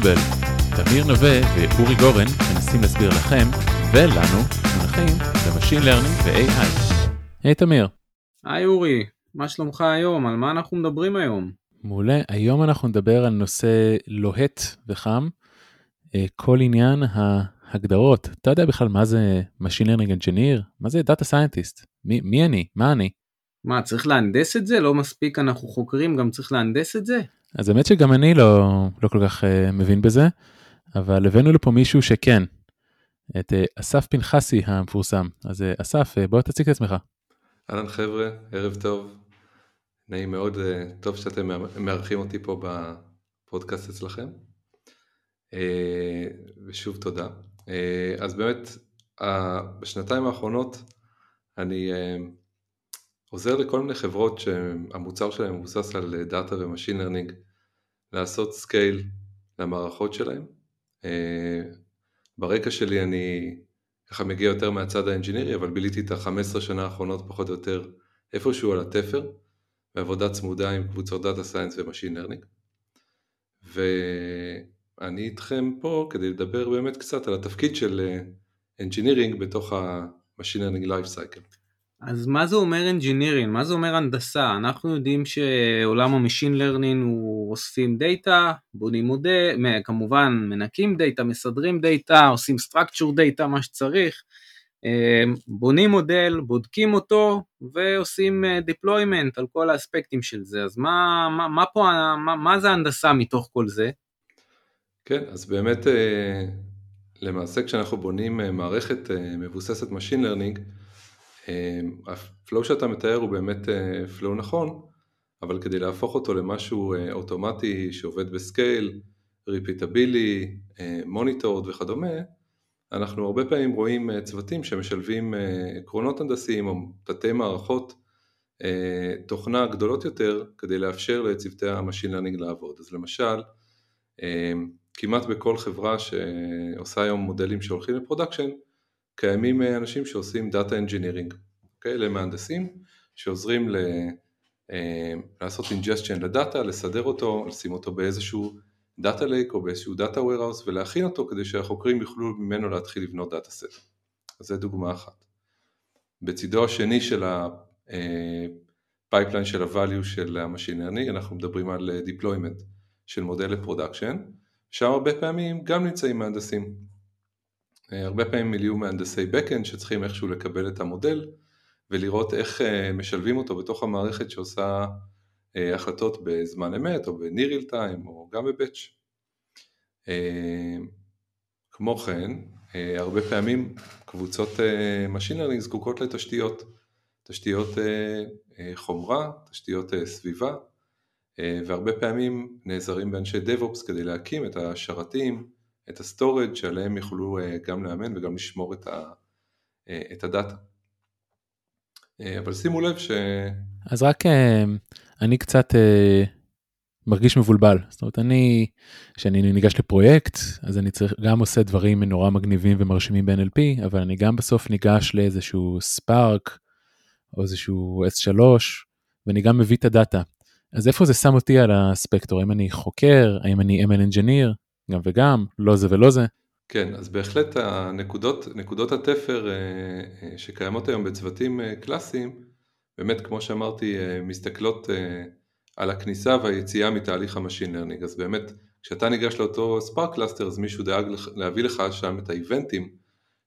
Explainable. תמיר נווה ואורי גורן מנסים להסביר לכם ולנו מונחים ב-machine learning ו-AI. היי תמיר. היי אורי, מה שלומך היום? על מה אנחנו מדברים היום? מעולה, היום אנחנו נדבר על נושא לוהט וחם, אה, כל עניין ההגדרות. אתה יודע בכלל מה זה Machine Learning Engineer? מה זה Data Scientist? מי, מי אני? מה אני? מה, צריך להנדס את זה? לא מספיק אנחנו חוקרים, גם צריך להנדס את זה? אז האמת שגם אני לא, לא כל כך uh, מבין בזה, אבל הבאנו לפה מישהו שכן, את uh, אסף פנחסי המפורסם. אז uh, אסף, uh, בוא תציג את עצמך. אהלן חבר'ה, ערב טוב. נעים מאוד, uh, טוב שאתם מארחים אותי פה בפודקאסט אצלכם. Uh, ושוב תודה. Uh, אז באמת, uh, בשנתיים האחרונות אני uh, עוזר לכל מיני חברות שהמוצר שלהם מבוסס על דאטה ו-machine learning לעשות scale למערכות שלהם. אה, ברקע שלי אני ככה מגיע יותר מהצד האנג'ינירי, אבל ביליתי את ה-15 שנה האחרונות פחות או יותר איפשהו על התפר, בעבודה צמודה עם קבוצות data science ו-machine learning. ואני איתכם פה כדי לדבר באמת קצת על התפקיד של engineering בתוך ה-Machine Learning Life Cycle. אז מה זה אומר engineering? מה זה אומר הנדסה? אנחנו יודעים שעולם ה-machine learning הוא אוספים דאטה, בונים מודל, כמובן מנקים דאטה, מסדרים דאטה, עושים structure data, מה שצריך, אה, בונים מודל, בודקים אותו ועושים אה, deployment על כל האספקטים של זה. אז מה, מה, מה פה, מה, מה זה הנדסה מתוך כל זה? כן, אז באמת אה, למעשה כשאנחנו בונים מערכת מבוססת Machine Learning, ה-flow שאתה מתאר הוא באמת flow נכון, אבל כדי להפוך אותו למשהו אוטומטי שעובד ב-scale, repeatable, monitored וכדומה, אנחנו הרבה פעמים רואים צוותים שמשלבים עקרונות הנדסיים או תתי מערכות תוכנה גדולות יותר כדי לאפשר לצוותי ה-machine learning לעבוד. אז למשל, כמעט בכל חברה שעושה היום מודלים שהולכים ל-production, קיימים אה, אנשים שעושים data engineering, אוקיי? אלה מהנדסים שעוזרים ל, אה, לעשות ingestion לדאטה, לסדר אותו, לשים אותו באיזשהו data lake או באיזשהו data warehouse ולהכין אותו כדי שהחוקרים יוכלו ממנו להתחיל לבנות data set. אז זו דוגמה אחת. בצידו השני של ה-pipeline של ה-value של ה-machine learning אנחנו מדברים על אה, deployment של מודל ל-production, שם הרבה פעמים גם נמצאים מהנדסים. אה, הרבה פעמים יהיו מהנדסי backend שצריכים איכשהו לקבל את המודל ולראות איך אה, משלבים אותו בתוך המערכת שעושה אה, החלטות בזמן אמת או ב-near real time או גם ב-batch. כמו כן, הרבה פעמים קבוצות Machine Learning זקוקות לתשתיות, תשתיות חומרה, תשתיות סביבה, והרבה פעמים נעזרים באנשי DevOps כדי להקים את השרתים, את ה-storage שעליהם יוכלו אה, גם לאמן וגם לשמור את, ה, אה, את הדאטה. אה, אבל שימו לב ש... אז רק אני קצת מרגיש מבולבל. זאת אומרת, אני, כשאני ניגש לפרויקט, אז אני צריך, גם עושה דברים נורא מגניבים ומרשימים ב-NLP, אבל אני גם בסוף ניגש לאיזשהו Spark, או איזשהו S3, ואני גם מביא את הדאטה. אז איפה זה שם אותי על הספקטרום? האם אני חוקר? האם אני ML Engineer? גם וגם, לא זה ולא זה. כן, אז בהחלט הנקודות, נקודות התפר אה, אה, שקיימות היום בצוותים אה, קלאסיים, באמת כמו שאמרתי, מסתכלות על הכניסה והיציאה מתהליך ה-machine learning, אז באמת כשאתה ניגש לאותו Spark cluster אז מישהו דאג להביא לך שם את ה-event-ים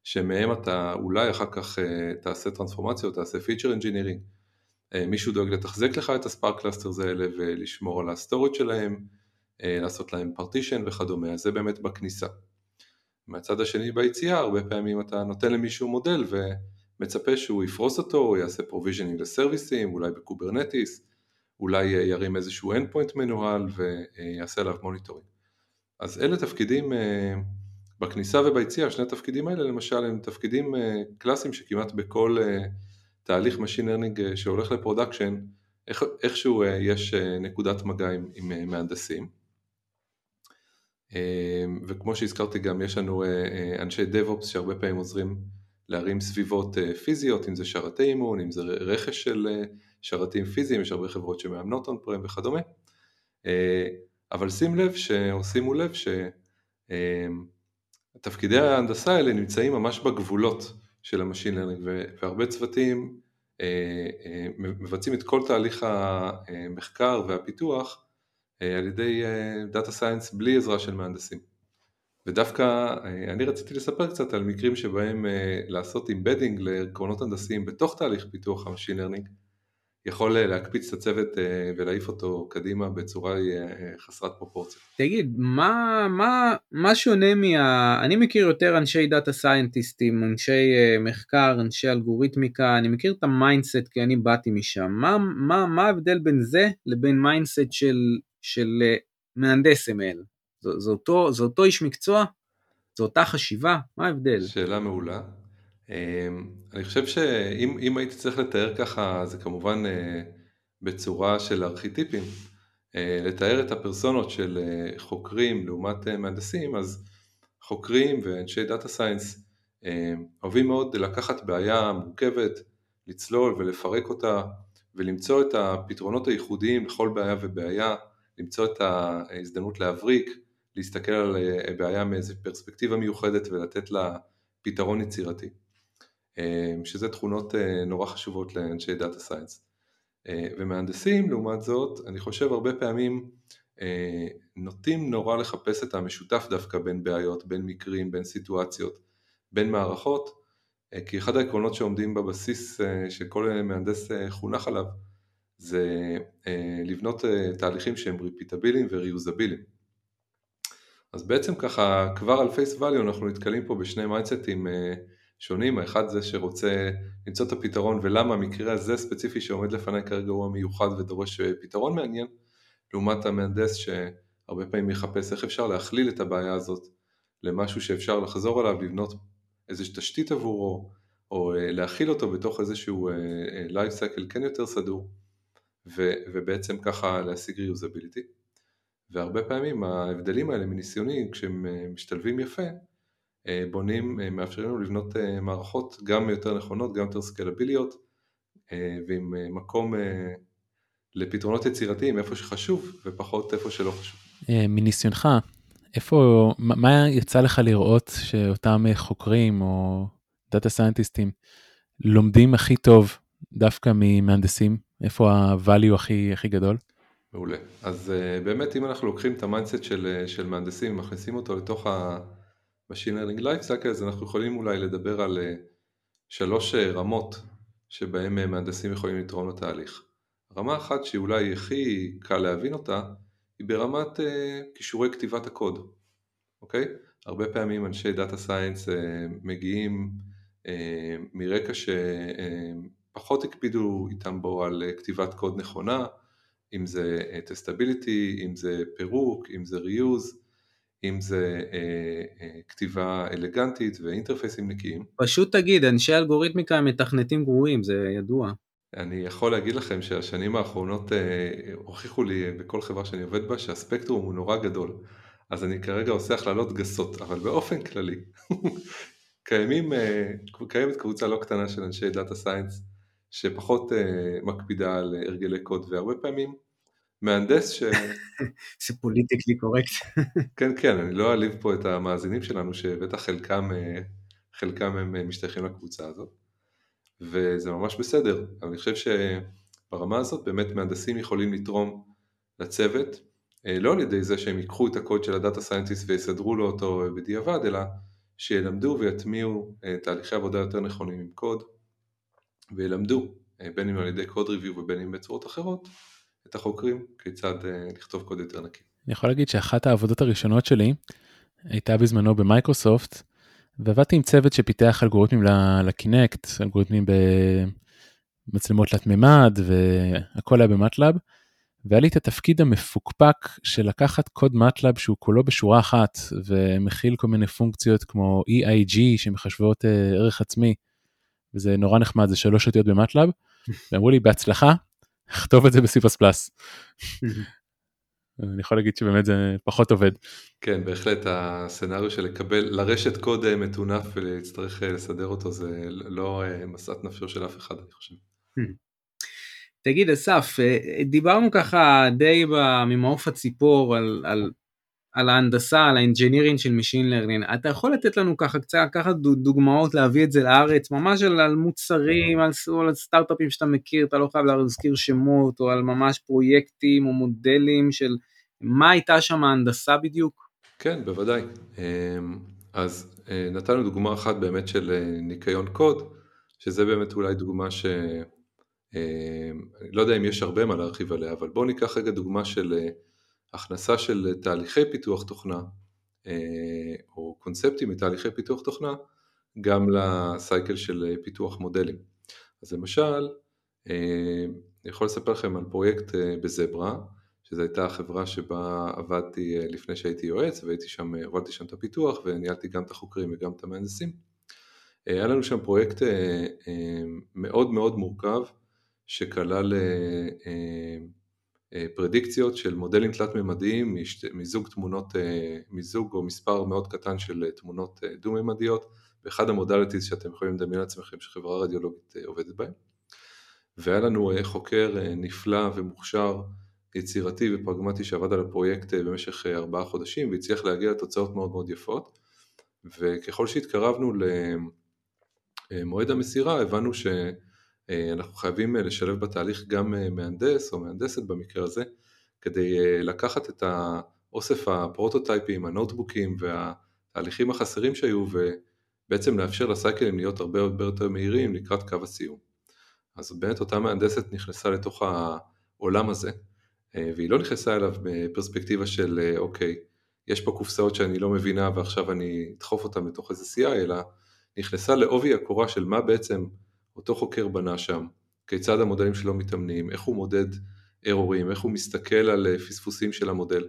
שמהם אתה אולי אחר כך תעשה טרנספורמציה או תעשה feature engineering, מישהו דואג לתחזק לך את ה-Spark clusters האלה ולשמור על ה-storage שלהם, לעשות להם partition וכדומה, אז זה באמת בכניסה. מהצד השני ביציאה, הרבה פעמים אתה נותן למישהו מודל ומצפה שהוא יפרוס אותו, הוא יעשה provisioning ל-service-ים, אולי ב-Kubernetes, אולי ירים איזשהו endpoint מנוהל ויעשה עליו monitoring. אז אלה תפקידים אה, בכניסה וביציאה, שני התפקידים האלה למשל הם תפקידים אה, קלאסיים שכמעט בכל תהליך Machine Learning שהולך ל-production, איכשהו יש נקודת מגע עם, עם מהנדסים. אמ, וכמו שהזכרתי גם יש לנו אה, אה, אנשי DevOps שהרבה פעמים עוזרים להרים סביבות אה, פיזיות, אם זה שרתי אימון, אם זה רכש של שרתים פיזיים, יש הרבה חברות שמאמנות on-prem וכדומה. אבל שים לב, ש... או שימו לב תפקידי ההנדסה האלה נמצאים ממש בגבולות של ה machine learning והרבה צוותים מבצעים את כל תהליך המחקר והפיתוח על ידי data science בלי עזרה של מהנדסים. ודווקא אני רציתי לספר קצת על מקרים שבהם לעשות embedding לעקרונות הנדסיים בתוך תהליך פיתוח ה machine learning יכול להקפיץ את הצוות ולהעיף אותו קדימה בצורה חסרת פרופורציה. תגיד, מה, מה, מה שונה מה... אני מכיר יותר אנשי data scientistים, אנשי מחקר, אנשי אלגוריתמיקה, אני מכיר את ה mindset כי אני באתי משם. מה, מה, מה ההבדל בין זה לבין mindset של, של מהנדס ML? זה, זה, אותו, זה אותו איש מקצוע? זו אותה חשיבה? מה ההבדל? שאלה מעולה. אני חושב שאם הייתי צריך לתאר ככה, זה כמובן בצורה של ארכיטיפים, לתאר את הפרסונות של חוקרים לעומת מהנדסים, אז חוקרים ואנשי דאטה סיינס אוהבים מאוד לקחת בעיה מורכבת, לצלול ולפרק אותה ולמצוא את הפתרונות הייחודיים לכל בעיה ובעיה, למצוא את ההזדמנות להבריק, להסתכל על בעיה מאיזה פרספקטיבה מיוחדת ולתת לה פתרון יצירתי. שזה תכונות נורא חשובות לאנשי data science. ומהנדסים לעומת זאת, אני חושב הרבה פעמים נוטים נורא לחפש את המשותף דווקא בין בעיות, בין מקרים, בין סיטואציות, בין מערכות, כי אחד העקרונות שעומדים בבסיס שכל מהנדס חונך עליו זה לבנות תהליכים שהם repeatableיים ו reusableיים. אז בעצם ככה כבר על face value אנחנו נתקלים פה בשני mindsetים שונים, האחד זה שרוצה למצוא את הפתרון ולמה המקרה הזה ספציפי שעומד לפניי כרגע הוא המיוחד ודורש פתרון מעניין, לעומת המהנדס שהרבה פעמים יחפש איך אפשר להכליל את הבעיה הזאת למשהו שאפשר לחזור עליו, לבנות איזושהי תשתית עבורו, או להכיל אותו בתוך איזשהו life cycle כן יותר סדור, ובעצם ככה להשיג reusability. והרבה פעמים ההבדלים האלה מניסיוני כשהם משתלבים יפה בונים, מאפשרים לנו לבנות מערכות גם יותר נכונות, גם יותר סקלביליות ועם מקום לפתרונות יצירתיים איפה שחשוב ופחות איפה שלא חשוב. מניסיונך, איפה, מה יצא לך לראות שאותם חוקרים או data scientistים לומדים הכי טוב דווקא ממהנדסים? איפה ה-value הכי, הכי גדול? מעולה. אז באמת אם אנחנו לוקחים את ה mindset של, של מהנדסים, מכניסים אותו לתוך ה... Machine Learning Life Cycle, אז אנחנו יכולים אולי לדבר על שלוש רמות שבהן מהנדסים יכולים לתרום לתהליך. רמה אחת שאולי הכי קל להבין אותה, היא ברמת כישורי כתיבת הקוד, אוקיי? הרבה פעמים אנשי data science מגיעים מרקע שפחות הקפידו איתם בו על כתיבת קוד נכונה, אם זה testability, אם זה פירוק, אם זה reuse, אם זה אה, אה, כתיבה אלגנטית ו interfaceים נקיים. פשוט תגיד, אנשי אלגוריתמיקה הם מתכנתים גרועים, זה ידוע. אני יכול להגיד לכם שהשנים האחרונות אה, הוכיחו לי בכל חברה שאני עובד בה שהספקטרום הוא נורא גדול. אז אני כרגע עושה הכללות גסות, אבל באופן כללי, קיימים, אה, קיימת קבוצה לא קטנה של אנשי data science שפחות אה, מקפידה על הרגלי קוד, והרבה פעמים מהנדס ש... זה politically correct. כן, כן, אני לא אעליב פה את המאזינים שלנו, שבטח חלקם, חלקם הם משתייכים לקבוצה הזאת, וזה ממש בסדר, אבל אני חושב שברמה הזאת באמת מהנדסים יכולים לתרום לצוות, לא על ידי זה שהם ייקחו את הקוד של ה data scientist ויסדרו לו אותו בדיעבד, אלא שילמדו ויטמיעו תהליכי עבודה יותר נכונים עם קוד, וילמדו, בין אם על ידי code review ובין אם בצורות אחרות, את החוקרים כיצד לכתוב קוד יותר נקי. אני יכול להגיד שאחת העבודות הראשונות שלי הייתה בזמנו במייקרוסופט, ועבדתי עם צוות שפיתח אלגוריתמים ל Kinect, אלגוריתמים במצלמות תלת מימד והכל היה ב MATLAB, והיה לי את התפקיד המפוקפק של לקחת קוד MATLAB שהוא כולו בשורה אחת ומכיל כל מיני פונקציות כמו EIG שמחשבות ערך עצמי, וזה נורא נחמד, זה שלוש אותיות ב MATLAB, ואמרו לי בהצלחה, לכתוב את זה ב-C++. אני יכול להגיד שבאמת זה פחות עובד. כן, בהחלט ה scenario של לקבל, לרשת קוד מטונף ולהצטרך לסדר אותו זה לא משאת נפשו של אף אחד, אני חושב. תגיד אסף, דיברנו ככה די ממעוף הציפור על, על על ההנדסה, על ה engineering של Machine Learning. אתה יכול לתת לנו ככה קצת לקחת דוגמאות, להביא את זה לארץ, ממש על, על מוצרים, על, על סטארט-אפים שאתה מכיר, אתה לא חייב להזכיר שמות, או על ממש פרויקטים או מודלים של מה הייתה שם ההנדסה בדיוק? כן, בוודאי. אמ, אז אה, נתנו דוגמה אחת באמת של אה, ניקיון קוד, שזה באמת אולי דוגמה ש... אני לא יודע אם יש הרבה מה להרחיב עליה, אבל בואו ניקח רגע דוגמה של אה, הכנסה של תהליכי פיתוח תוכנה, או קונספטים מתהליכי פיתוח תוכנה, גם לסייקל של פיתוח מודלים. אז למשל, אני יכול לספר לכם על פרויקט בזברה, שזו הייתה החברה שבה עבדתי אה, לפני שהייתי יועץ והייתי שם, אה, הובלתי שם את הפיתוח וניהלתי גם את החוקרים וגם את המהנדסים. אה, היה לנו שם פרויקט מאוד מאוד מורכב שכלל פרדיקציות של מודלים תלת-ממדיים מזוג תמונות, מזוג או מספר מאוד קטן של תמונות דו-ממדיות באחד המודליטיז שאתם יכולים לדמיין לעצמכם שחברה רדיולוגית עובדת בהם. והיה לנו חוקר נפלא ומוכשר יצירתי ופרגמטי שעבד על הפרויקט אה, במשך אה, ארבעה חודשים והצליח להגיע לתוצאות מאוד מאוד יפות וככל שהתקרבנו למועד המסירה הבנו שאנחנו חייבים אה, לשלב בתהליך גם מהנדס או מהנדסת במקרה הזה כדי לקחת את האוסף הפרוטוטייפים, הנוטבוקים והתהליכים החסרים שהיו ובעצם לאפשר לסייקלים להיות הרבה הרבה יותר מהירים לקראת קו הסיום. אז באמת אותה מהנדסת נכנסה לתוך העולם הזה אה, והיא לא נכנסה אליו בפרספקטיבה של אה, אוקיי, יש פה קופסאות שאני לא מבינה ועכשיו אני אדחוף אותן לתוך איזה CI, אלא נכנסה לעובי הקורה של מה בעצם אותו חוקר בנה שם, כיצד המודלים שלו מתאמנים, איך הוא מודד ארורים, איך הוא מסתכל על אה, פספוסים של המודל.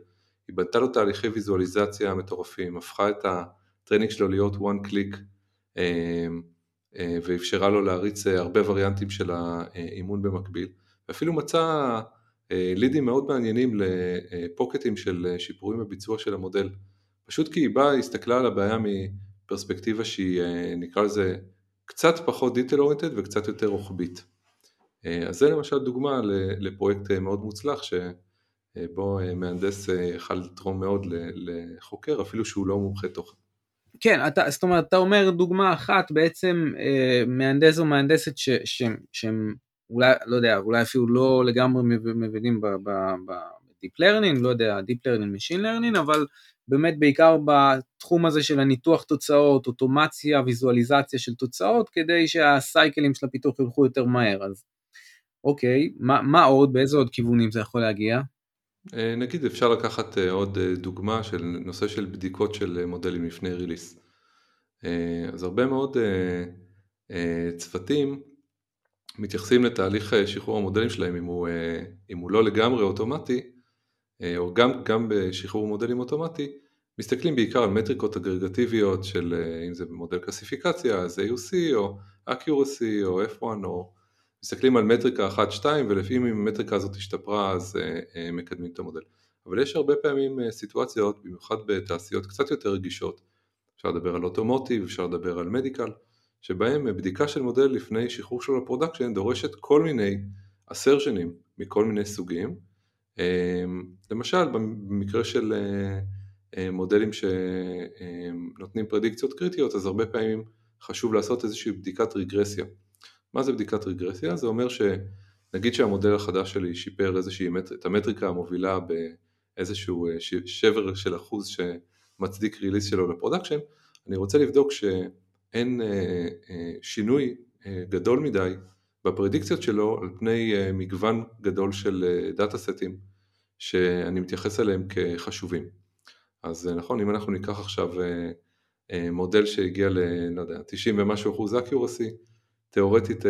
היא בנתה לו תהליכי ויזואליזציה מטורפים, הפכה את ה training שלו להיות one click ואפשרה לו להריץ הרבה וריאנטים של האימון במקביל, ואפילו מצא אה, לידים מאוד מעניינים לפוקטים של אה, שיפורים בביצוע של המודל. פשוט כי היא באה, הסתכלה על הבעיה מפרספקטיבה שהיא אה, נקרא לזה קצת פחות detail oriented וקצת יותר רוחבית. אז זה למשל דוגמה לפרויקט מאוד מוצלח שבו מהנדס יכל לתרום מאוד לחוקר אפילו שהוא לא מומחה תוכן. כן, אתה, זאת אומרת, אתה אומר דוגמה אחת, בעצם מהנדס או מהנדסת שהם אולי, לא יודע, אולי אפילו לא לגמרי מבינים ב-Deep Learning, לא יודע, Deep Learning, Machine Learning, אבל באמת בעיקר בתחום הזה של הניתוח תוצאות, אוטומציה, ויזואליזציה של תוצאות, כדי שהסייקלים של הפיתוח ילכו יותר מהר. אז אוקיי, מה, מה עוד, באיזה עוד כיוונים זה יכול להגיע? אה, נגיד אפשר לקחת אה, עוד אה, דוגמה של נושא של בדיקות של מודלים לפני ריליס. אז הרבה מאוד צוותים מתייחסים לתהליך שחרור המודלים שלהם אם הוא, אם הוא לא לגמרי אוטומטי, או גם, גם בשחרור מודלים אוטומטי, מסתכלים בעיקר על מטריקות אגרגטיביות של אם זה מודל קלסיפיקציה, אז AUC או Accuracy או F1 או מסתכלים על מטריקה 1-2 ולפעמים אם המטריקה הזאת השתפרה אז מקדמים את המודל. אבל יש הרבה פעמים סיטואציות, במיוחד בתעשיות קצת יותר רגישות, אפשר לדבר על automotive, אפשר לדבר על medical, שבהם בדיקה של מודל לפני שחרור שלו ל production דורשת כל מיני assertionים מכל מיני סוגים. אמ, למשל במקרה של אה, אה, מודלים שנותנים פרדיקציות קריטיות אז הרבה פעמים חשוב לעשות איזושהי בדיקת רגרסיה. מה זה בדיקת רגרסיה? זה אומר שנגיד שהמודל החדש שלי שיפר איזושהי, את המטריקה המובילה באיזשהו אה, שבר של אחוז שמצדיק release שלו ל production, אני רוצה לבדוק ש... אין אה, שינוי גדול מדי ב predictionציות שלו על פני מגוון גדול של data סטים שאני מתייחס אליהם כחשובים. אז נכון, אם אנחנו ניקח עכשיו מודל שהגיע ל... לא יודע, 90 ומשהו אחוז accuracy, תאורטית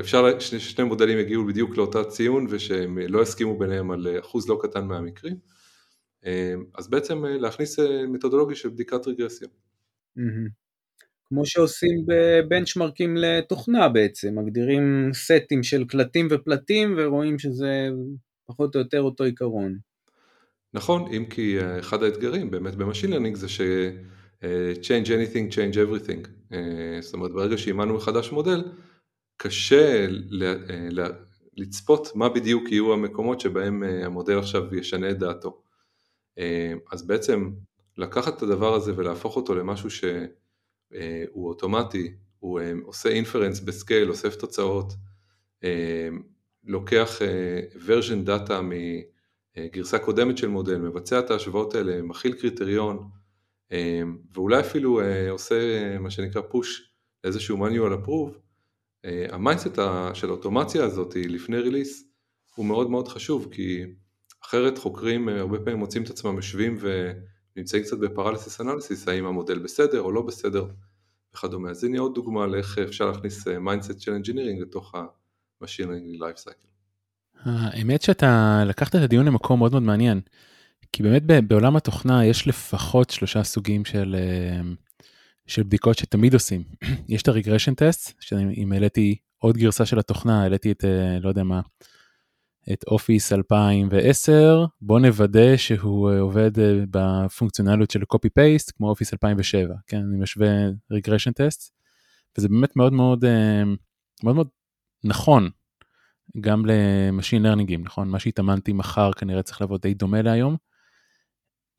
אפשר ששני מודלים יגיעו בדיוק לאותה ציון ושהם לא יסכימו ביניהם על אחוז לא קטן מהמקרים, אז בעצם להכניס מתודולוגיה של בדיקת רגרסיה. Mm-hmm. כמו שעושים ב benchmarkים לתוכנה בעצם, מגדירים סטים של קלטים ופלטים ורואים שזה פחות או יותר אותו עיקרון. נכון, אם כי אה, אחד האתגרים באמת ב machine learning זה ש- אה, change anything, change everything. אה, זאת אומרת ברגע שאימנו מחדש מודל, קשה לצפות מה בדיוק יהיו המקומות שבהם המודל עכשיו ישנה את דעתו. אז בעצם לקחת את הדבר הזה ולהפוך אותו למשהו שהוא אוטומטי, הוא עושה inference ב scale, אוסף תוצאות, לוקח version data מגרסה קודמת של מודל, מבצע את ההשוואות האלה, מכיל קריטריון, ואולי אפילו עושה מה שנקרא push לאיזשהו manual approve, ה mindset של האוטומציה הזאת לפני release הוא מאוד מאוד חשוב, כי אחרת חוקרים הרבה פעמים מוצאים את עצמם יושבים ונמצאים קצת ב paralysis analysis, האם המודל בסדר או לא בסדר וכדומה. אז הנה עוד דוגמה לאיך אפשר להכניס mindset של engineering לתוך ה-machine life cycle. האמת שאתה לקחת את הדיון למקום מאוד מאוד מעניין, כי באמת בעולם התוכנה יש לפחות שלושה סוגים של, של בדיקות שתמיד עושים. יש את ה regression test, שאם העליתי עוד גרסה של התוכנה, העליתי את, לא יודע מה, את אופיס 2010, בוא נוודא שהוא עובד בפונקציונליות של copy paste כמו אופיס 2007, כן, אני משווה regression test, וזה באמת מאוד מאוד, מאוד מאוד נכון גם ל machine learningים, נכון? מה שהתאמנתי מחר כנראה צריך לעבוד די דומה להיום.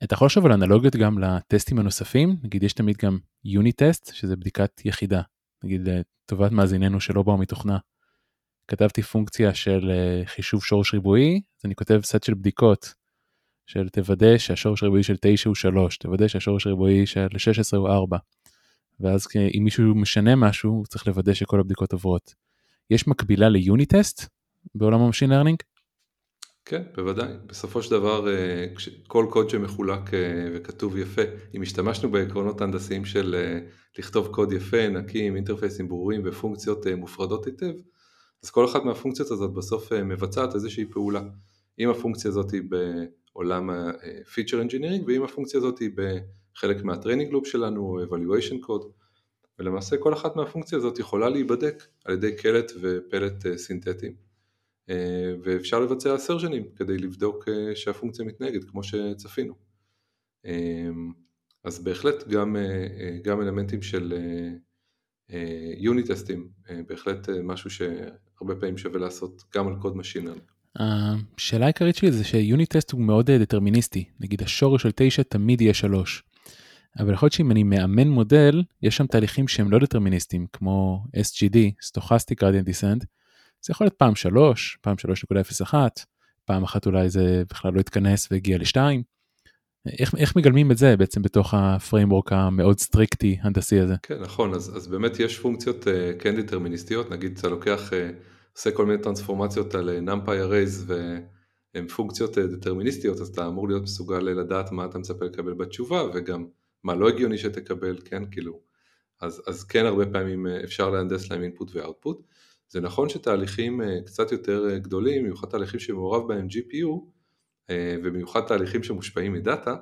אתה יכול לחשוב על אנלוגיות גם לטסטים הנוספים, נגיד יש תמיד גם unit test, שזה בדיקת יחידה, נגיד לטובת מאזיננו שלא באו מתוכנה. כתבתי פונקציה של חישוב שורש ריבועי, אז אני כותב סט של בדיקות של תוודא שהשורש ריבועי של 9 הוא 3, תוודא שהשורש ריבועי של 16 הוא 4. ואז אם מישהו משנה משהו, הוא צריך לוודא שכל הבדיקות עוברות. יש מקבילה ל unit test בעולם ה machine learning? כן, בוודאי. בסופו של דבר, כל קוד שמחולק וכתוב יפה, אם השתמשנו בעקרונות הנדסיים של לכתוב קוד יפה, נקי, עם אינטרפייסים ברורים ופונקציות מופרדות היטב, אז כל אחת מהפונקציות הזאת בסוף מבצעת איזושהי פעולה. אם הפונקציה הזאת היא בעולם ה-feature engineering, ואם הפונקציה הזאת היא בחלק מה-training loop שלנו, או evaluation code, ולמעשה כל אחת מהפונקציה הזאת יכולה להיבדק על ידי קלט ופלט סינתטיים. ואפשר לבצע אסרז'נים כדי לבדוק שהפונקציה מתנהגת כמו שצפינו. אז בהחלט גם, גם אלמנטים של unit testים, בהחלט משהו שהרבה פעמים שווה לעשות גם על קוד machine השאלה העיקרית שלי זה ש unit test הוא מאוד דטרמיניסטי, נגיד השורש של 9 תמיד יהיה 3. אבל יכול להיות שאם אני מאמן מודל, יש שם תהליכים שהם לא דטרמיניסטיים, כמו SGD, Stochastic Gradient Descent, זה יכול להיות פעם 3, פעם 3.01, פעם אחת אולי זה בכלל לא התכנס והגיע ל-2. איך, איך מגלמים את זה בעצם בתוך ה framework המאוד strictי הנדסי הזה? כן נכון אז, אז באמת יש פונקציות uh, כן דטרמיניסטיות נגיד אתה לוקח uh, עושה כל מיני טרנספורמציות על NumPy arrays והן פונקציות uh, דטרמיניסטיות אז אתה אמור להיות מסוגל לדעת מה אתה מצפה לקבל בתשובה וגם מה לא הגיוני שתקבל כן כאילו אז, אז כן הרבה פעמים אפשר להנדס להם input ו-output זה נכון שתהליכים קצת יותר גדולים, במיוחד תהליכים שמעורב בהם GPU, ובמיוחד תהליכים שמושפעים מ data,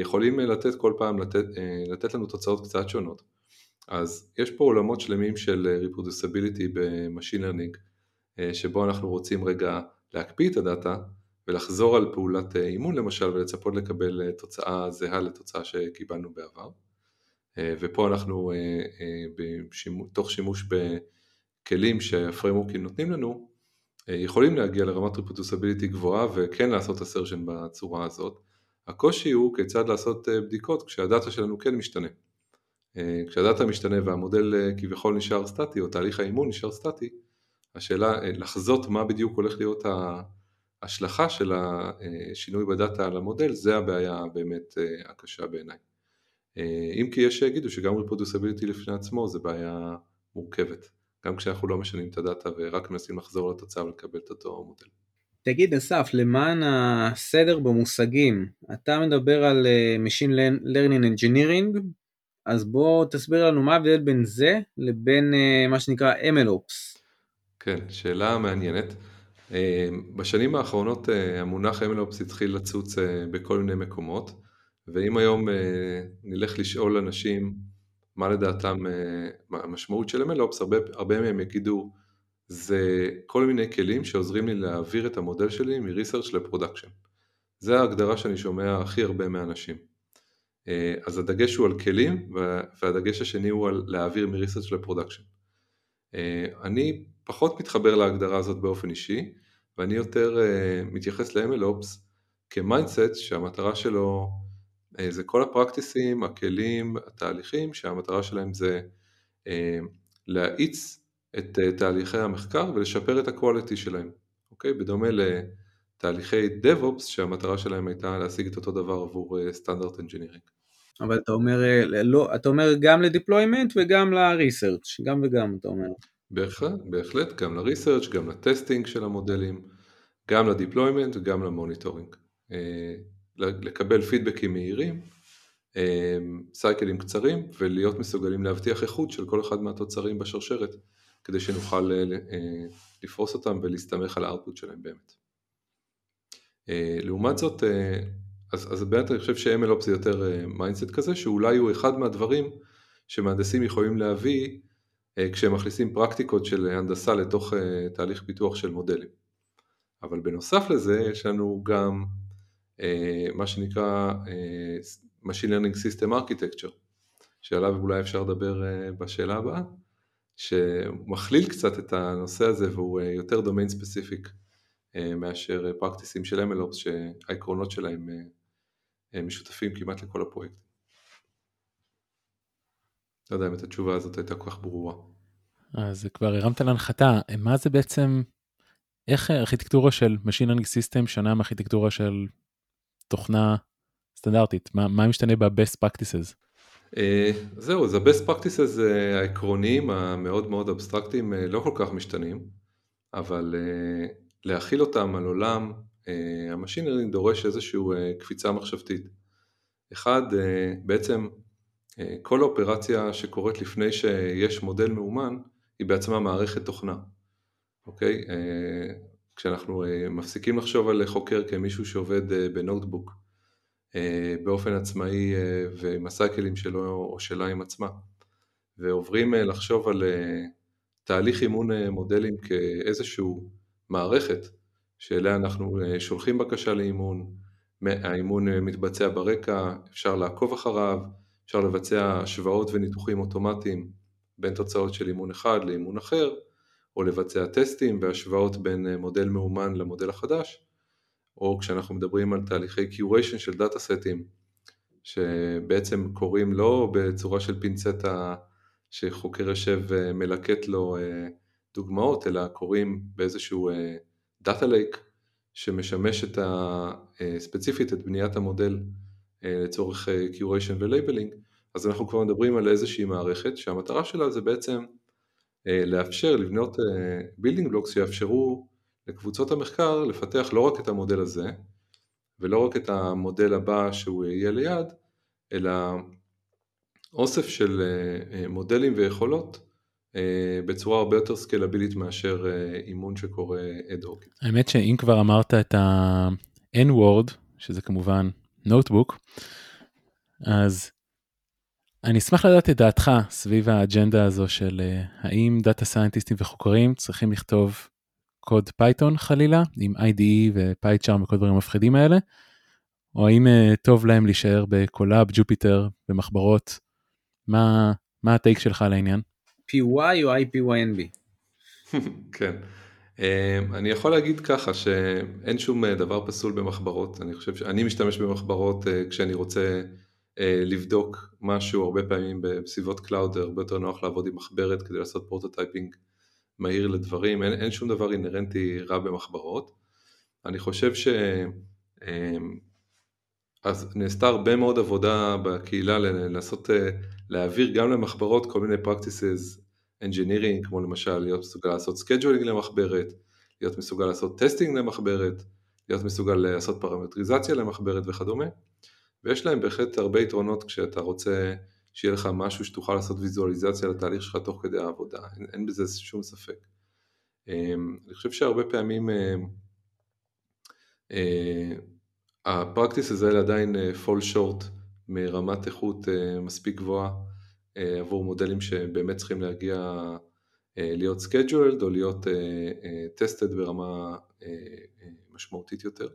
יכולים לתת כל פעם, לתת, לתת לנו תוצאות קצת שונות. אז יש פה עולמות שלמים של reproducibility ב machine learning, שבו אנחנו רוצים רגע להקפיא את ה data ולחזור על פעולת אימון למשל ולצפות לקבל תוצאה זהה לתוצאה שקיבלנו בעבר. ופה אנחנו תוך שימוש ב... כלים שהפריימורקים נותנים לנו, יכולים להגיע לרמת ריפוטוסביליטי גבוהה וכן לעשות אסרשן בצורה הזאת. הקושי הוא כיצד לעשות בדיקות כשהדאטה שלנו כן משתנה. כשהדאטה משתנה והמודל כביכול נשאר סטטי או תהליך האימון נשאר סטטי, השאלה לחזות מה בדיוק הולך להיות ההשלכה של השינוי בדאטה על המודל, זה הבעיה באמת הקשה בעיניי. אם כי יש שיגידו שגם ריפוטוסביליטי לפני עצמו זה בעיה מורכבת. גם כשאנחנו לא משנים את הדאטה ורק מנסים לחזור לתוצאה ולקבל את אותו מודל. תגיד אסף, למען הסדר במושגים, אתה מדבר על Machine Learning Engineering, אז בוא תסביר לנו מה ההבדל בין זה לבין מה שנקרא MLOps. כן, שאלה מעניינת. בשנים האחרונות המונח MLOps התחיל לצוץ בכל מיני מקומות, ואם היום נלך לשאול אנשים מה לדעתם המשמעות של MLOps, הרבה, הרבה מהם יגידו זה כל מיני כלים שעוזרים לי להעביר את המודל שלי מ-research ל production. זה ההגדרה שאני שומע הכי הרבה מאנשים. אז הדגש הוא על כלים והדגש השני הוא על להעביר מ-research לפרודקשן. אני פחות מתחבר להגדרה הזאת באופן אישי ואני יותר מתייחס ל-MLOps כ mindset שהמטרה שלו זה כל ה practiceים, הכלים, התהליכים שהמטרה שלהם זה להאיץ את תהליכי המחקר ולשפר את ה quality שלהם, אוקיי? בדומה לתהליכי DevOps שהמטרה שלהם הייתה להשיג את אותו דבר עבור standard engineering. אבל אתה אומר, לא, אתה אומר גם ל deployment וגם ל research, גם וגם אתה אומר. בהחלט, בהחלט, גם ל research, גם ל testing של המודלים, גם ל deployment וגם ל monitoring. אה, לקבל feedbackים מהירים, אה, cycleים קצרים ולהיות מסוגלים להבטיח איכות של כל אחד מהתוצרים בשרשרת כדי שנוכל אה, לפרוס אותם ולהסתמך על ה artifact שלהם באמת. לעומת זאת, אז, אז באמת אני חושב ש-MLOps זה יותר mindset כזה, שאולי הוא אחד מהדברים שמהנדסים יכולים להביא כשהם מכניסים פרקטיקות של הנדסה לתוך תהליך פיתוח של מודלים. אבל בנוסף לזה יש לנו גם אה, מה שנקרא אה, Machine Learning System Architecture, שעליו אולי אפשר לדבר אה, בשאלה הבאה, שמכליל קצת את הנושא הזה והוא יותר domain specific מאשר פרקטיסים של MLOps שהעקרונות שלהם משותפים כמעט לכל הפרויקט. לא יודע אם את התשובה הזאת הייתה כל כך ברורה. אז כבר הרמת להנחתה, מה זה בעצם, איך ארכיטקטורה של Machine Learning System שונה מארכיטקטורה של תוכנה סטנדרטית? מה, מה משתנה ב-best practices? Uh, זהו, אז ה-best practices uh, העקרוניים המאוד מאוד אבסטרקטיים uh, לא כל כך משתנים, אבל להחיל אותם על עולם, ה machine דורש איזושהי קפיצה מחשבתית. אחד, בעצם כל אופרציה שקורית לפני שיש מודל מאומן, היא בעצמה מערכת תוכנה, אוקיי? כשאנחנו אה, מפסיקים לחשוב על חוקר כמישהו שעובד אה, ב notebook אה, באופן עצמאי ועם הסייקלים שלו או שלה עם עצמה ועוברים לחשוב על תהליך אימון מודלים כאיזשהו מערכת שאליה אנחנו שולחים בקשה לאימון, האימון מתבצע ברקע, אפשר לעקוב אחריו, אפשר לבצע השוואות וניתוחים אוטומטיים בין תוצאות של אימון אחד לאימון אחר או לבצע טסטים והשוואות בין אה, מודל מאומן למודל החדש, או כשאנחנו מדברים על תהליכי curation של דאטה סטים, שבעצם קורים לא בצורה של פינצטה שחוקר יושב ומלקט לו אה, דוגמאות, אלא קורים באיזשהו data lake שמשמש את ה... אה, ספציפית את בניית המודל לצורך curation ו labeling, אז אנחנו כבר מדברים על איזושהי מערכת שהמטרה שלה זה בעצם אה, לאפשר לבנות building אה, blocks שיאפשרו לקבוצות המחקר לפתח לא רק את המודל הזה ולא רק את המודל הבא שהוא יהיה ליד, אלא אוסף של אה, מודלים ויכולות בצורה הרבה יותר סקלבילית מאשר אימון שקורה אד הוק. האמת שאם כבר אמרת את ה-N-word, שזה כמובן notebook, אז אני אשמח לדעת את דעתך סביב האג'נדה הזו של אה, האם דאטה סיינטיסטים וחוקרים צריכים לכתוב קוד Python חלילה עם IDE ו PyCharm וכל הדברים המפחידים האלה, או האם uh, טוב להם להישאר ב Colab, Jupyter, במחברות, מה, מה ה take שלך על העניין? PY או IPYNB? כן, um, אני יכול להגיד ככה שאין שום אה, דבר פסול במחברות, אני חושב שאני משתמש במחברות uh, כשאני רוצה אה, לבדוק משהו הרבה פעמים בסביבות cloud, הרבה יותר נוח לעבוד עם מחברת כדי לעשות prototyping מהיר לדברים, אין, אין שום דבר אינהרנטי רע במחברות. אני חושב ש... אמ, אז נעשתה הרבה מאוד עבודה בקהילה לנסות אה, להעביר גם למחברות כל מיני practices engineering, כמו למשל להיות מסוגל לעשות scheduling למחברת, להיות מסוגל לעשות טסטינג למחברת, להיות מסוגל לעשות פרמטריזציה למחברת וכדומה. ויש להם בהחלט הרבה יתרונות כשאתה רוצה שיהיה לך משהו שתוכל לעשות ויזואליזציה לתהליך שלך תוך כדי העבודה, אין, אין בזה שום ספק. אמ, אני חושב שהרבה פעמים הפרקטיס הזה עדיין אה, fall short מרמת איכות אה, מספיק גבוהה אה, עבור מודלים שבאמת צריכים להגיע להיות scheduled או להיות tested ברמה משמעותית יותר.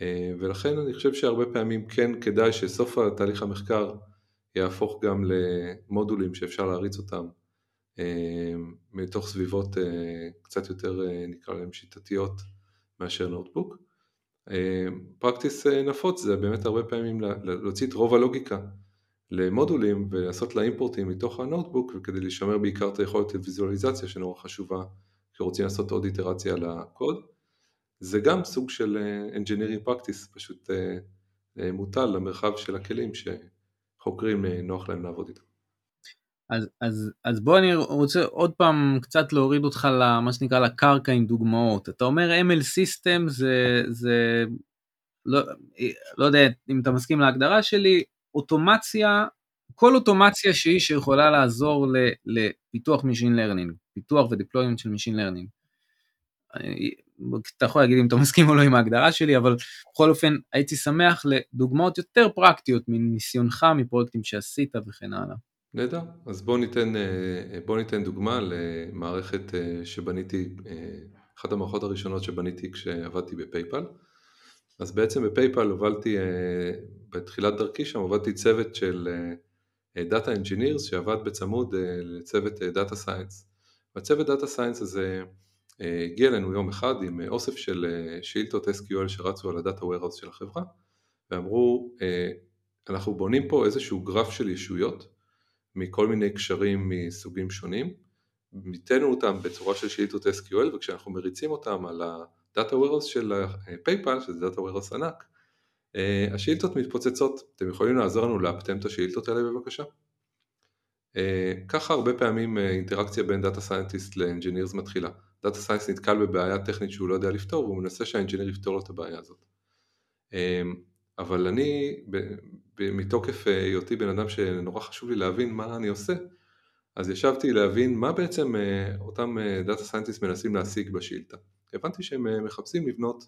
אה, ולכן אני חושב שהרבה פעמים כן כדאי שסוף התהליך המחקר יהפוך גם למודולים שאפשר להריץ אותם אה, מתוך סביבות אה, קצת יותר נקרא להם שיטתיות מאשר נוטבוק. פרקטיס נפוץ זה באמת הרבה פעמים להוציא את רוב הלוגיקה למודולים ולעשות לה אימפורטים מתוך הנוטבוק וכדי לשמר בעיקר את היכולת לויזואליזציה שנורא חשובה כשרוצים לעשות עוד איטרציה על הקוד. זה גם סוג של engineering practice, פשוט מוטל למרחב של הכלים שחוקרים נוח להם לעבוד איתם. אז, אז, אז בוא אני רוצה עוד פעם קצת להוריד אותך למה שנקרא לקרקע עם דוגמאות. אתה אומר ML System זה, זה לא, לא יודע אם אתה מסכים להגדרה שלי, אוטומציה, כל אוטומציה שהיא שיכולה לעזור לפיתוח Machine Learning, פיתוח ו deployment של Machine Learning. אתה יכול להגיד אם אתה מסכים או לא עם ההגדרה שלי, אבל בכל אופן הייתי שמח לדוגמאות יותר פרקטיות מניסיונך, מפרויקטים שעשית וכן הלאה. נהדר, אז בואו ניתן, בוא ניתן דוגמה למערכת שבניתי, אחת המערכות הראשונות שבניתי כשעבדתי ב PayPal. אז בעצם ב PayPal הובלתי, בתחילת דרכי שם הובלתי צוות של Data Engineers שעבד בצמוד לצוות Data Science. והצוות Data Science הזה הגיע אלינו יום אחד עם אוסף של שאילתות SQL שרצו על ה-Data Warehouse של החברה ואמרו אנחנו בונים פה איזשהו גרף של ישויות מכל מיני קשרים מסוגים שונים, מיתנו אותם בצורה של שאילתות SQL וכשאנחנו מריצים אותם על ה-Data Warehouse של PayPal, שזה Data Warehouse ענק, השאילתות מתפוצצות, אתם יכולים לעזור לנו לאפטם את השאילתות האלה בבקשה? ככה הרבה פעמים אינטראקציה בין Data Scientist ל-Engineers מתחילה. Data Scientist נתקל בבעיה טכנית שהוא לא יודע לפתור והוא מנסה שה engineer יפתור לו את הבעיה הזאת. אבל אני מתוקף אה, היותי בן אדם שנורא חשוב לי להבין מה אני עושה, אז ישבתי להבין מה בעצם אה, אותם data אה, scientist מנסים להשיג בשאילתה. הבנתי שהם מחפשים לבנות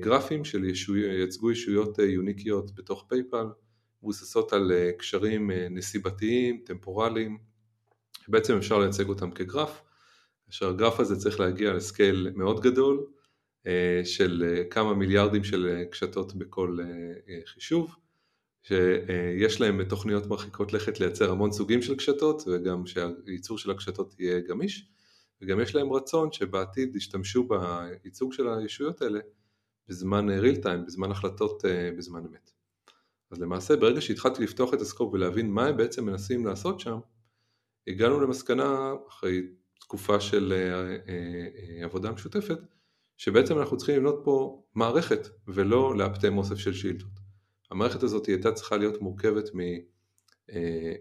גרפים שייצגו ישויות יוניקיות בתוך PayPal, מבוססות על קשרים נסיבתיים, טמפורליים, בעצם אפשר לייצג אותם כגרף, כאשר הגרף הזה צריך להגיע ל scale מאוד גדול, של כמה מיליארדים של קשתות בכל חישוב, שיש להם תוכניות מרחיקות לכת לייצר המון סוגים של קשתות וגם שהייצור של הקשתות יהיה גמיש וגם יש להם רצון שבעתיד ישתמשו בייצוג של הישויות האלה בזמן real time, בזמן החלטות אה, בזמן אמת. אז למעשה ברגע שהתחלתי לפתוח את הסקופ ולהבין מה הם בעצם מנסים לעשות שם, הגענו למסקנה אחרי תקופה של אה, אה, עבודה משותפת, שבעצם אנחנו צריכים לבנות פה מערכת ולא לאפטם אוסף של שאילתות. המערכת הזאת הייתה צריכה להיות מורכבת מ... אה,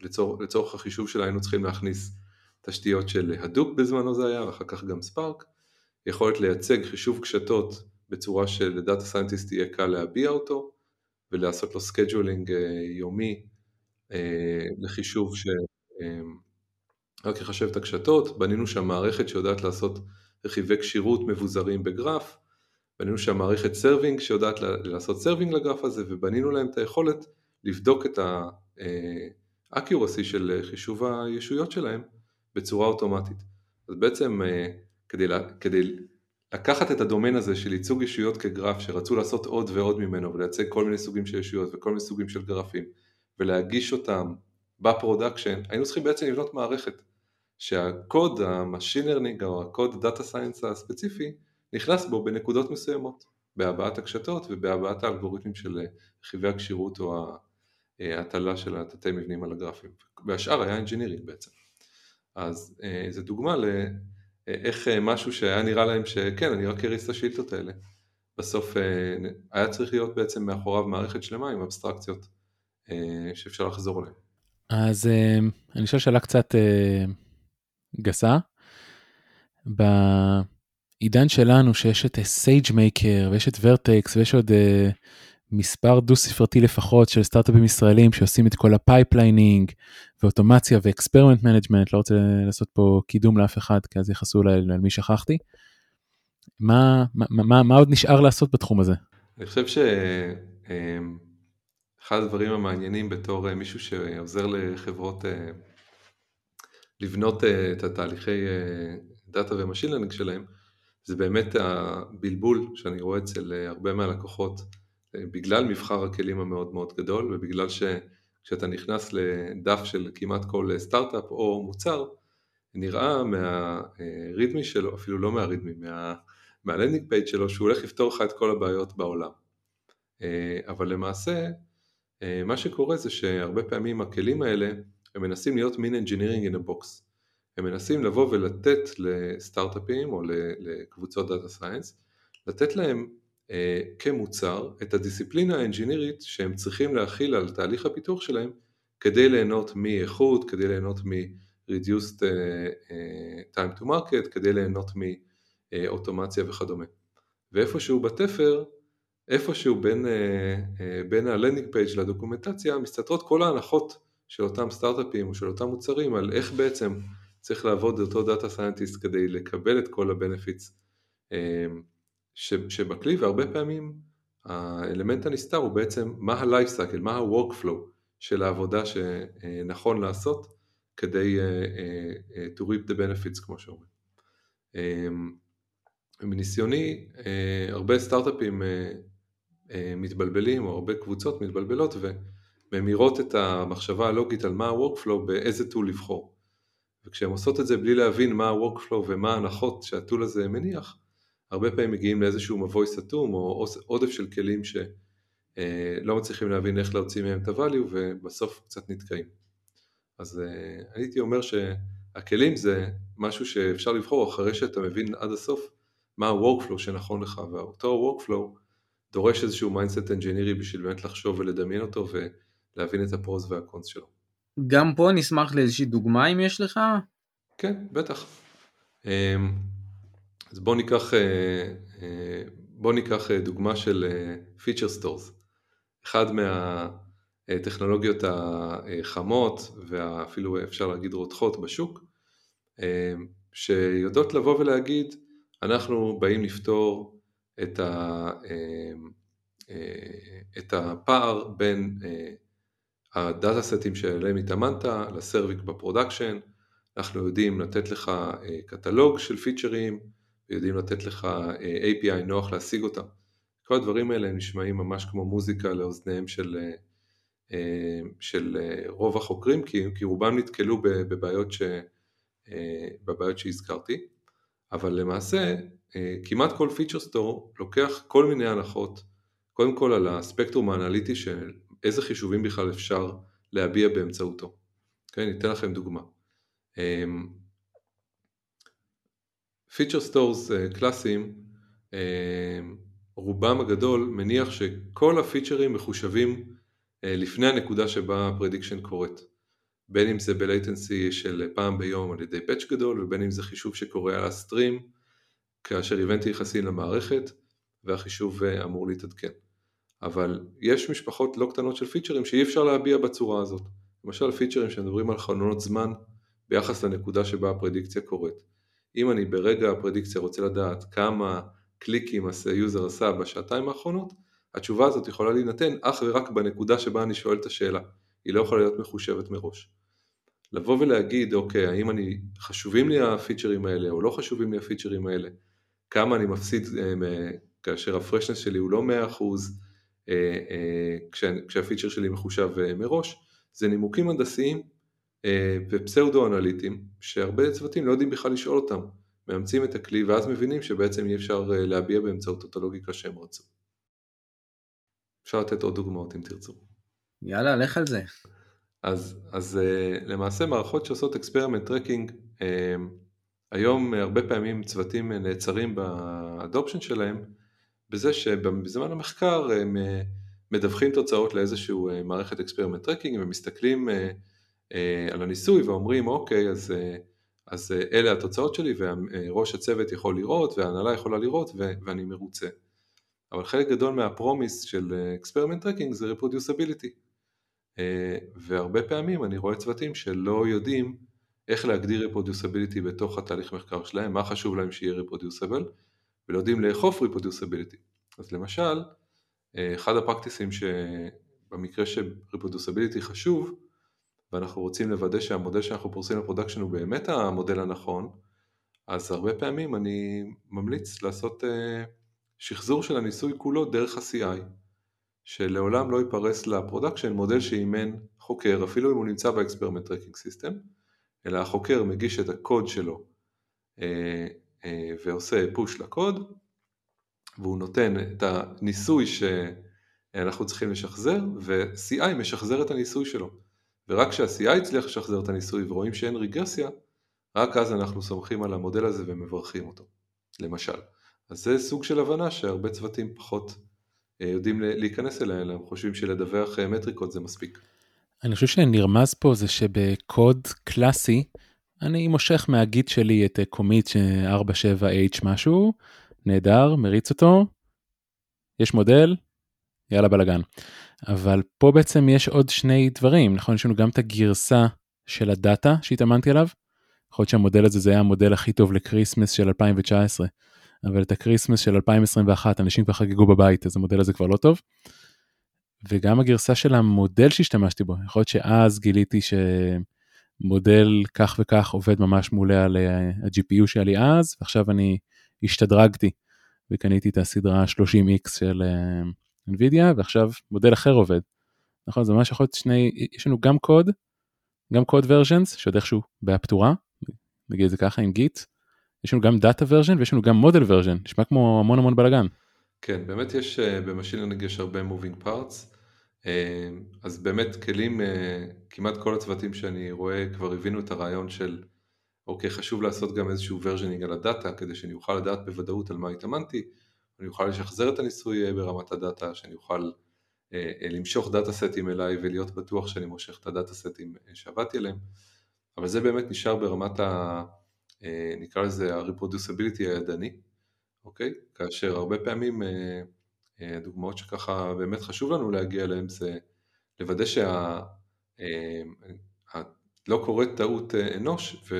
לצור, לצורך החישוב שלה היינו צריכים להכניס תשתיות של Hadoop בזמנו זה היה, ואחר כך גם Spark, יכולת לייצג חישוב קשתות בצורה של data scientist יהיה קל להביע אותו, ולעשות לו scheduling יומי לחישוב שרק יחשב את הקשתות, בנינו שם מערכת שיודעת לעשות רכיבי קשירות מבוזרים בגרף, בנינו שם מערכת serving שיודעת לעשות serving לגרף הזה ובנינו להם את היכולת לבדוק את ה accuracy של חישוב הישויות שלהם בצורה אוטומטית. אז בעצם אה, כדי, כדי לקחת את הדומיין הזה של ייצוג ישויות כגרף שרצו לעשות עוד ועוד ממנו ולייצג כל מיני סוגים של ישויות וכל מיני סוגים של גרפים ולהגיש אותם ב production, היינו צריכים בעצם לבנות מערכת שהקוד, ה machine learning או הקוד data science הספציפי נכנס בו בנקודות מסוימות, בהבעת הקשתות ובהבעת האלגוריתמים של רכיבי הקשירות או ההטלה של התתי מבנים על הגרפים, והשאר היה engineering בעצם. אז אה, זו דוגמה לאיך אה, משהו שהיה נראה להם שכן, אני רק אריץ את השאילתות האלה, בסוף אה, היה צריך להיות בעצם מאחוריו מערכת שלמה עם אבסטרקציות שאפשר לחזור אליהן. אז אני אשאל שאלה קצת גסה. בעידן שלנו שיש את SageMaker ויש את Vertex ויש עוד אה, מספר דו ספרתי לפחות של סטארט-אפים ישראלים שעושים את כל ה pipelining ואוטומציה ו experiment management לא רוצה לעשות פה קידום לאף אחד כי אז יכעסו אולי על מי שכחתי. מה, מה, מה, מה עוד נשאר לעשות בתחום הזה? אני חושב שאחד אמ, הדברים המעניינים בתור אה, מישהו שעוזר לחברות אה, לבנות את התהליכי דאטה ו machine שלהם, זה באמת הבלבול שאני רואה אצל אה, הרבה מהלקוחות אה, בגלל מבחר הכלים המאוד מאוד גדול ובגלל שכשאתה נכנס לדף של כמעט כל אה, סטארט-אפ או מוצר נראה מה README שלו, אפילו לא מה README, מה, מה landing page שלו שהוא הולך לפתור לך את כל הבעיות בעולם. אבל למעשה מה שקורה זה שהרבה פעמים הכלים האלה הם מנסים להיות מין engineering in a box. הם מנסים לבוא ולתת לסטארט-אפים או לקבוצות דאטה סיינס, לתת להם אה, כמוצר את הדיסציפלינה האנג'ינירית שהם צריכים להכיל על תהליך הפיתוח שלהם כדי ליהנות מאיכות, כדי ליהנות מ-reduced uh, uh, time to market, כדי ליהנות מאוטומציה וכדומה. ואיפשהו בתפר, איפשהו בין, אה, אה, בין ה landing page לדוקומנטציה מסתתרות כל ההנחות של אותם סטארט-אפים או של אותם מוצרים על איך בעצם צריך לעבוד אותו data scientist כדי לקבל את כל ה benefits שבכלי והרבה פעמים האלמנט הנסתר הוא בעצם מה ה life cycle, מה ה workflow של העבודה שנכון לעשות כדי uh, uh, to reap the benefits כמו שאומרים. Um, מניסיוני uh, הרבה סטארט-אפים מתבלבלים או הרבה קבוצות מתבלבלות וממירות את המחשבה הלוגית על מה ה-workflow באיזה tool לבחור. וכשהן עושות את זה בלי להבין מה ה-workflow ומה ההנחות שהטול הזה מניח, הרבה פעמים מגיעים לאיזשהו מבוי סתום או עודף של כלים שלא אה, מצליחים להבין איך להוציא מהם את הvalue ובסוף קצת נתקעים. אז אה, הייתי אומר שהכלים זה משהו שאפשר לבחור אחרי שאתה מבין עד הסוף מה ה-workflow שנכון לך ואותו workflow דורש איזשהו mindset engineering בשביל באמת לחשוב ולדמיין אותו ולהבין את הפרוז והקונס שלו. גם פה נשמח לאיזושהי דוגמה אם יש לך. כן, בטח. אמ, אז בואו ניקח, אה, אה, בוא ניקח אה, דוגמה של Feature Stores. אחד מהטכנולוגיות החמות ואפילו אפשר להגיד רותחות בשוק, שיודעות לבוא ולהגיד אנחנו באים לפתור את, ה, את הפער בין ה data סטים שעליהם התאמנת ל serving ב production, אנחנו יודעים לתת לך קטלוג של features, ויודעים לתת לך אה, API נוח להשיג אותם. כל הדברים האלה נשמעים ממש כמו מוזיקה לאוזניהם של, אה, אה, של רוב החוקרים, כי, כי רובם נתקלו בבעיות, ש, בבעיות שהזכרתי, אבל למעשה כמעט כל פיצ'ר סטור לוקח כל מיני הנחות, קודם כל על הספקטרום האנליטי של איזה חישובים בכלל אפשר להביע באמצעותו. כן, ניתן לכם דוגמה. feature stores אה, קלאסיים, אה, רובם הגדול מניח שכל הפיצ'רים מחושבים אה, לפני הנקודה שבה ה prediction קורית. בין אם זה ב latency של פעם ביום על ידי batch גדול ובין אם זה חישוב שקורה על ה stream כאשר event נכנסים למערכת והחישוב אמור להתעדכן. אבל יש משפחות לא קטנות של פיצ'רים שאי אפשר להביע בצורה הזאת. למשל פיצ'רים שמדברים על חלונות זמן ביחס לנקודה שבה הפרדיקציה קורית. אם אני ברגע הפרדיקציה רוצה לדעת כמה קליקים היוזר עשה בשעתיים האחרונות, התשובה הזאת יכולה להינתן אך ורק בנקודה שבה אני שואל את השאלה, היא לא יכולה להיות מחושבת מראש. לבוא ולהגיד, אוקיי, האם אני, חשובים לי הפיצ'רים האלה או לא חשובים לי הפיצ'רים האלה, כמה אני מפסיד אה, כאשר ה freshness שלי הוא לא 100% אה, אה, כשהפיצ'ר שלי מחושב מראש, זה נימוקים הנדסיים אה, ופסאודו אנליטים שהרבה צוותים לא יודעים בכלל לשאול אותם, מאמצים את הכלי ואז מבינים שבעצם אי אפשר אה, להביע באמצעות אותה לוגיקה שהם רצו. אפשר לתת עוד דוגמאות אם תרצו. יאללה, לך על זה. אז, אז אה, למעשה מערכות שעושות experiment tracking, היום הרבה פעמים צוותים נעצרים ב adoption שלהם בזה שבזמן המחקר הם מדווחים תוצאות לאיזשהו מערכת experiment tracking ומסתכלים אה, על הניסוי ואומרים אוקיי אז, אה, אז אה, אלה התוצאות שלי וראש הצוות יכול לראות וההנהלה יכולה לראות ואני מרוצה. אבל חלק גדול מה promise של experiment tracking זה reproducibility והרבה פעמים אני רואה צוותים שלא יודעים איך להגדיר reproducibility בתוך התהליך מחקר שלהם, מה חשוב להם שיהיה reproducible ולא יודעים לאכוף reproducibility. אז למשל, אחד ה practiceים שבמקרה ש reproducibility חשוב ואנחנו רוצים לוודא שהמודל שאנחנו פורסים ל production הוא באמת המודל הנכון, אז הרבה פעמים אני ממליץ לעשות אה, שחזור של הניסוי כולו דרך ה CI, שלעולם לא ייפרס ל production מודל שאימן חוקר, אפילו אם הוא נמצא ב experiment tracking system, אלא החוקר מגיש את הקוד שלו uh, ועושה פוש לקוד, והוא נותן את הניסוי שאנחנו צריכים לשחזר, ו-CI משחזר את הניסוי שלו. ורק כשה-CI הצליח לשחזר את הניסוי ורואים שאין רגרסיה, רק אז אנחנו סומכים על המודל הזה ומברכים אותו, למשל. אז זה סוג של הבנה שהרבה צוותים פחות אה, יודעים להיכנס אליה, אלא הם חושבים שלדווח אה, מטריקות זה מספיק. אני חושב שנרמז פה זה שבקוד קלאסי, אני מושך מה Git שלי את commit 47H משהו, נהדר, מריץ אותו, יש מודל, יאללה בלאגן. אבל פה בעצם יש עוד שני דברים, נכון? יש לנו גם את הגרסה של הדאטה שהתאמנתי עליו, יכול להיות שהמודל הזה זה היה המודל הכי טוב ל Christmas של 2019, אבל את ה Christmas של 2021 אנשים כבר חגגו בבית, אז המודל הזה כבר לא טוב. וגם הגרסה של המודל שהשתמשתי בו, יכול להיות שאז גיליתי שמודל כך וכך עובד ממש מעולה על ה GPU שהיה לי אז, ועכשיו אני השתדרגתי וקניתי את הסדרה 30X של אה, NVIDIA, ועכשיו מודל אחר עובד. נכון, זה ממש יכול להיות שני, יש לנו גם קוד, גם קוד versions, שעוד איכשהו בעיה פתורה, נגיד את זה ככה עם Git, יש לנו גם data version ויש לנו גם מודל version, נשמע כמו המון המון בלאגן. כן, באמת יש, אה, ב machine learning יש הרבה moving parts, אה, אז באמת כלים, אה, כמעט כל הצוותים שאני רואה כבר הבינו את הרעיון של אוקיי, חשוב לעשות גם איזשהו versioning על הדאטה כדי שאני אוכל לדעת בוודאות על מה התאמנתי, אני אוכל לשחזר את הניסוי ברמת הדאטה, שאני אוכל למשוך דאטה סטים אליי ולהיות בטוח שאני מושך את הדאטה סטים שעבדתי עליהם, אבל זה באמת נשאר ברמת ה... נקרא לזה ה-reproducibility הידני, אוקיי? כאשר הרבה פעמים הדוגמאות אה, שככה באמת חשוב לנו להגיע אליהם זה לוודא שלא אה, קורית טעות אה, אנוש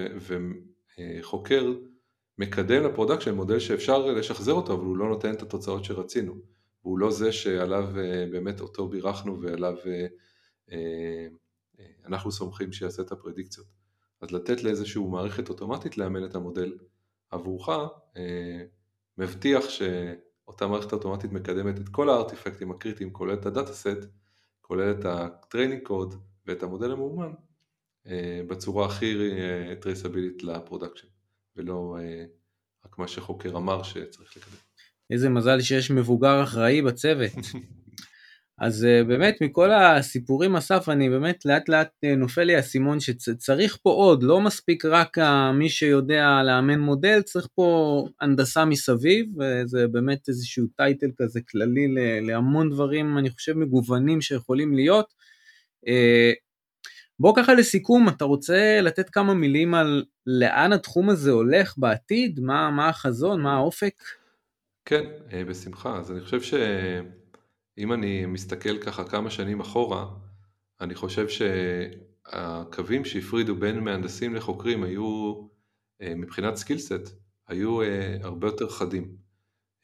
וחוקר מקדם ל production מודל שאפשר לשחזר אותו אבל הוא לא נותן את התוצאות שרצינו. והוא לא זה שעליו באמת אותו בחנו ועליו אנחנו סומכים שיעשה את הפרדיקציות. אז לתת לאיזשהו מערכת אוטומטית לאמן את המודל עבורך מבטיח שאותה מערכת אוטומטית מקדמת את כל הארטיפקטים הקריטיים, כולל את ה data set, כולל את ה training code ואת המודל המאומן, אה, בצורה הכי traceable ית אה, ל production, ולא אה, רק מה שחוקר אמר שצריך לקדם. איזה מזל שיש מבוגר אחראי בצוות. אז אה, באמת מכל הסיפורים אסף אני באמת לאט לאט אה, נופל לי האסימון שצריך פה עוד לא מספיק רק מי שיודע לאמן מודל צריך פה הנדסה מסביב וזה באמת איזשהו טייטל כזה כללי להמון דברים אני חושב מגוונים שיכולים להיות. אה, בוא ככה לסיכום אתה רוצה לתת כמה מילים על לאן התחום הזה הולך בעתיד מה, מה החזון מה האופק? כן בשמחה אז אני חושב ש... אם אני מסתכל ככה כמה שנים אחורה, אני חושב שהקווים שהפרידו בין מהנדסים לחוקרים היו, אה, מבחינת skill set, היו אה, הרבה יותר חדים.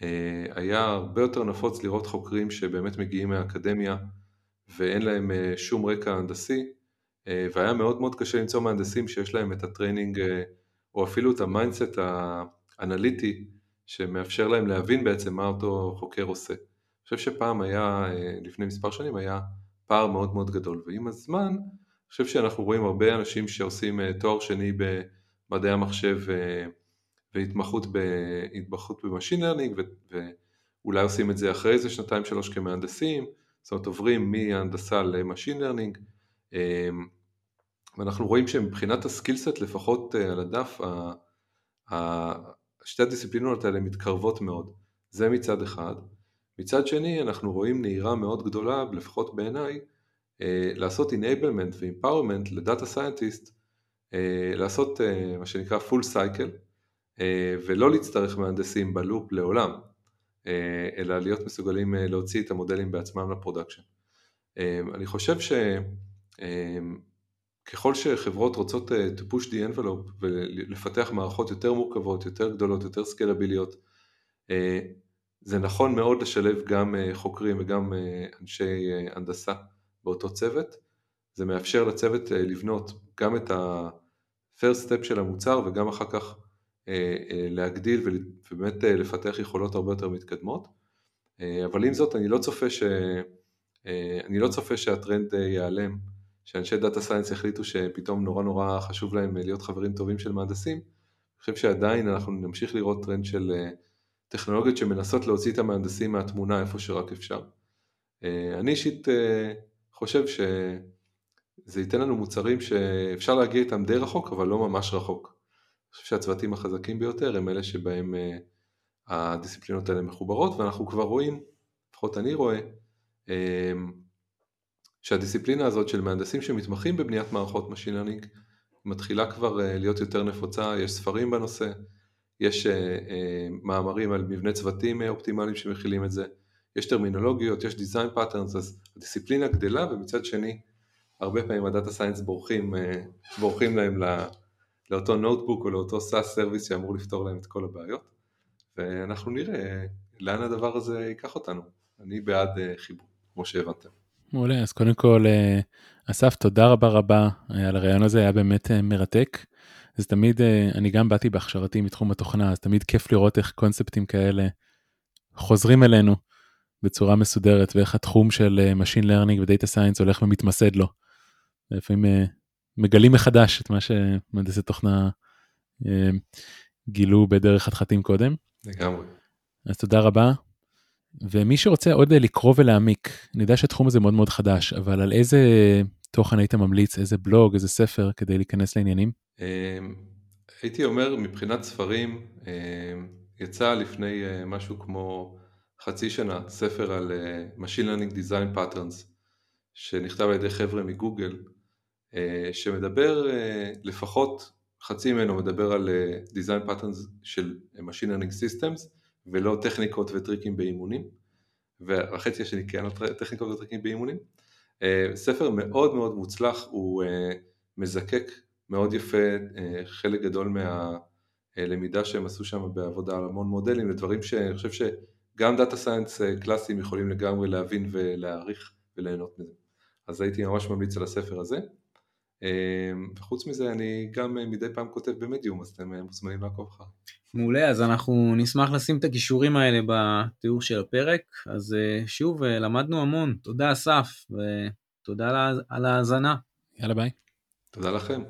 אה, היה הרבה יותר נפוץ לראות חוקרים שבאמת מגיעים מהאקדמיה ואין להם שום רקע הנדסי, והיה מאוד מאוד קשה למצוא מהנדסים שיש להם את ה training או אפילו את ה mindset האנליטי שמאפשר להם להבין בעצם מה אותו חוקר עושה. חושב שפעם היה, אה, לפני מספר שנים היה פער מאוד מאוד גדול, ועם הזמן אני חושב שאנחנו רואים הרבה אנשים שעושים אה, תואר שני במדעי המחשב אה, והתמחות ב machine learning ואולי עושים את זה אחרי איזה שנתיים שלוש כמהנדסים, זאת אומרת עוברים מהנדסה ל machine learning ואנחנו רואים שמבחינת ה skill set לפחות על הדף שתי הדיסציפלינות האלה מתקרבות מאוד, זה מצד אחד מצד שני אנחנו רואים נהירה מאוד גדולה, לפחות בעיניי, אה, לעשות enablement ו-empowerment ל data scientist, אה, לעשות אה, מה שנקרא full cycle, ולא להצטרך מהנדסים ב loop לעולם, אלא להיות מסוגלים להוציא את המודלים בעצמם ל production. אני חושב שככל שחברות רוצות to push the envelope ולפתח מערכות יותר מורכבות, יותר גדולות, יותר scalable יות, זה נכון מאוד לשלב גם אה, חוקרים וגם אה, אנשי אה, הנדסה באותו צוות, זה מאפשר לצוות לבנות גם את ה-first step של המוצר וגם אחר כך להגדיל ובאמת לפתח יכולות הרבה יותר מתקדמות, אבל עם זאת אני לא צופה, ש... אני לא צופה שהטרנד ייעלם, שאנשי data science החליטו שפתאום נורא נורא חשוב להם להיות חברים טובים של מהנדסים, אני חושב שעדיין אנחנו נמשיך לראות טרנד של טכנולוגיות שמנסות להוציא את המהנדסים מהתמונה איפה שרק אפשר. אני אישית חושב שזה ייתן לנו מוצרים שאפשר להגיע איתם די רחוק, אבל לא ממש רחוק. אני חושב שהצוותים החזקים ביותר הם אלה שבהם הדיסציפלינות האלה מחוברות, ואנחנו כבר רואים, לפחות אני רואה, שהדיסציפלינה הזאת של מהנדסים שמתמחים בבניית מערכות Machine Learning מתחילה כבר אה, להיות יותר נפוצה, יש ספרים בנושא, יש אה, אה, מאמרים על מבנה צוותים אופטימליים שמכילים את זה, יש טרמינולוגיות, יש design patterns, אז הדיסציפלינה גדלה ומצד שני הרבה פעמים ה data science בורחים, בורחים להם לאותו notebook או לאותו SaaS service שאמור לפתור להם את כל הבעיות ואנחנו נראה לאן הדבר הזה ייקח אותנו. אני בעד חיבור, כמו שהבנתם. מעולה, אז קודם כל, אה, אסף, תודה רבה רבה אה, על הרעיון הזה, היה באמת אה, מרתק. אז תמיד, אני גם באתי בהכשרתי מתחום התוכנה, אז תמיד כיף לראות איך קונספטים כאלה חוזרים אלינו בצורה מסודרת, ואיך התחום של Machine Learning ו-Data Science הולך ומתמסד לו. לפעמים מגלים מחדש את מה שמהנדסי תוכנה גילו בדרך חתחתים קודם. לגמרי. אז תודה רבה, ומי שרוצה עוד לקרוא ולהעמיק, אני יודע שהתחום הזה מאוד מאוד חדש, אבל על איזה תוכן היית ממליץ, איזה בלוג, איזה ספר, כדי להיכנס לעניינים? אמ, הייתי אומר, מבחינת ספרים, אמ, יצא לפני אה, משהו כמו חצי שנה ספר על אה, Machine Learning Design Patterns, שנכתב על ידי חבר'ה מגוגל, אה, שמדבר לפחות, חצי ממנו מדבר על Design Patterns של Machine Learning Systems, ולא טכניקות וטריקים באימונים, והחצי השני כן על טכניקות וטריקים באימונים. אה, ספר מאוד מאוד מוצלח, הוא אה, מזקק מאוד יפה אה, חלק גדול מהלמידה שהם עשו שם בעבודה על המון מודלים, לדברים שאני חושב שגם data science קלאסיים יכולים לגמרי להבין ולהעריך וליהנות מזה. אז הייתי ממש ממליץ על הספר הזה. וחוץ מזה אני גם מדי פעם כותב במדיום, אז אתם מוזמנים לעקוב אחריי. מעולה, אז אנחנו נשמח לשים את הכישורים האלה בתיאור של הפרק. אז אה, שוב, אה, למדנו המון. תודה אסף, ותודה על ההאזנה. יאללה ביי. תודה לכם.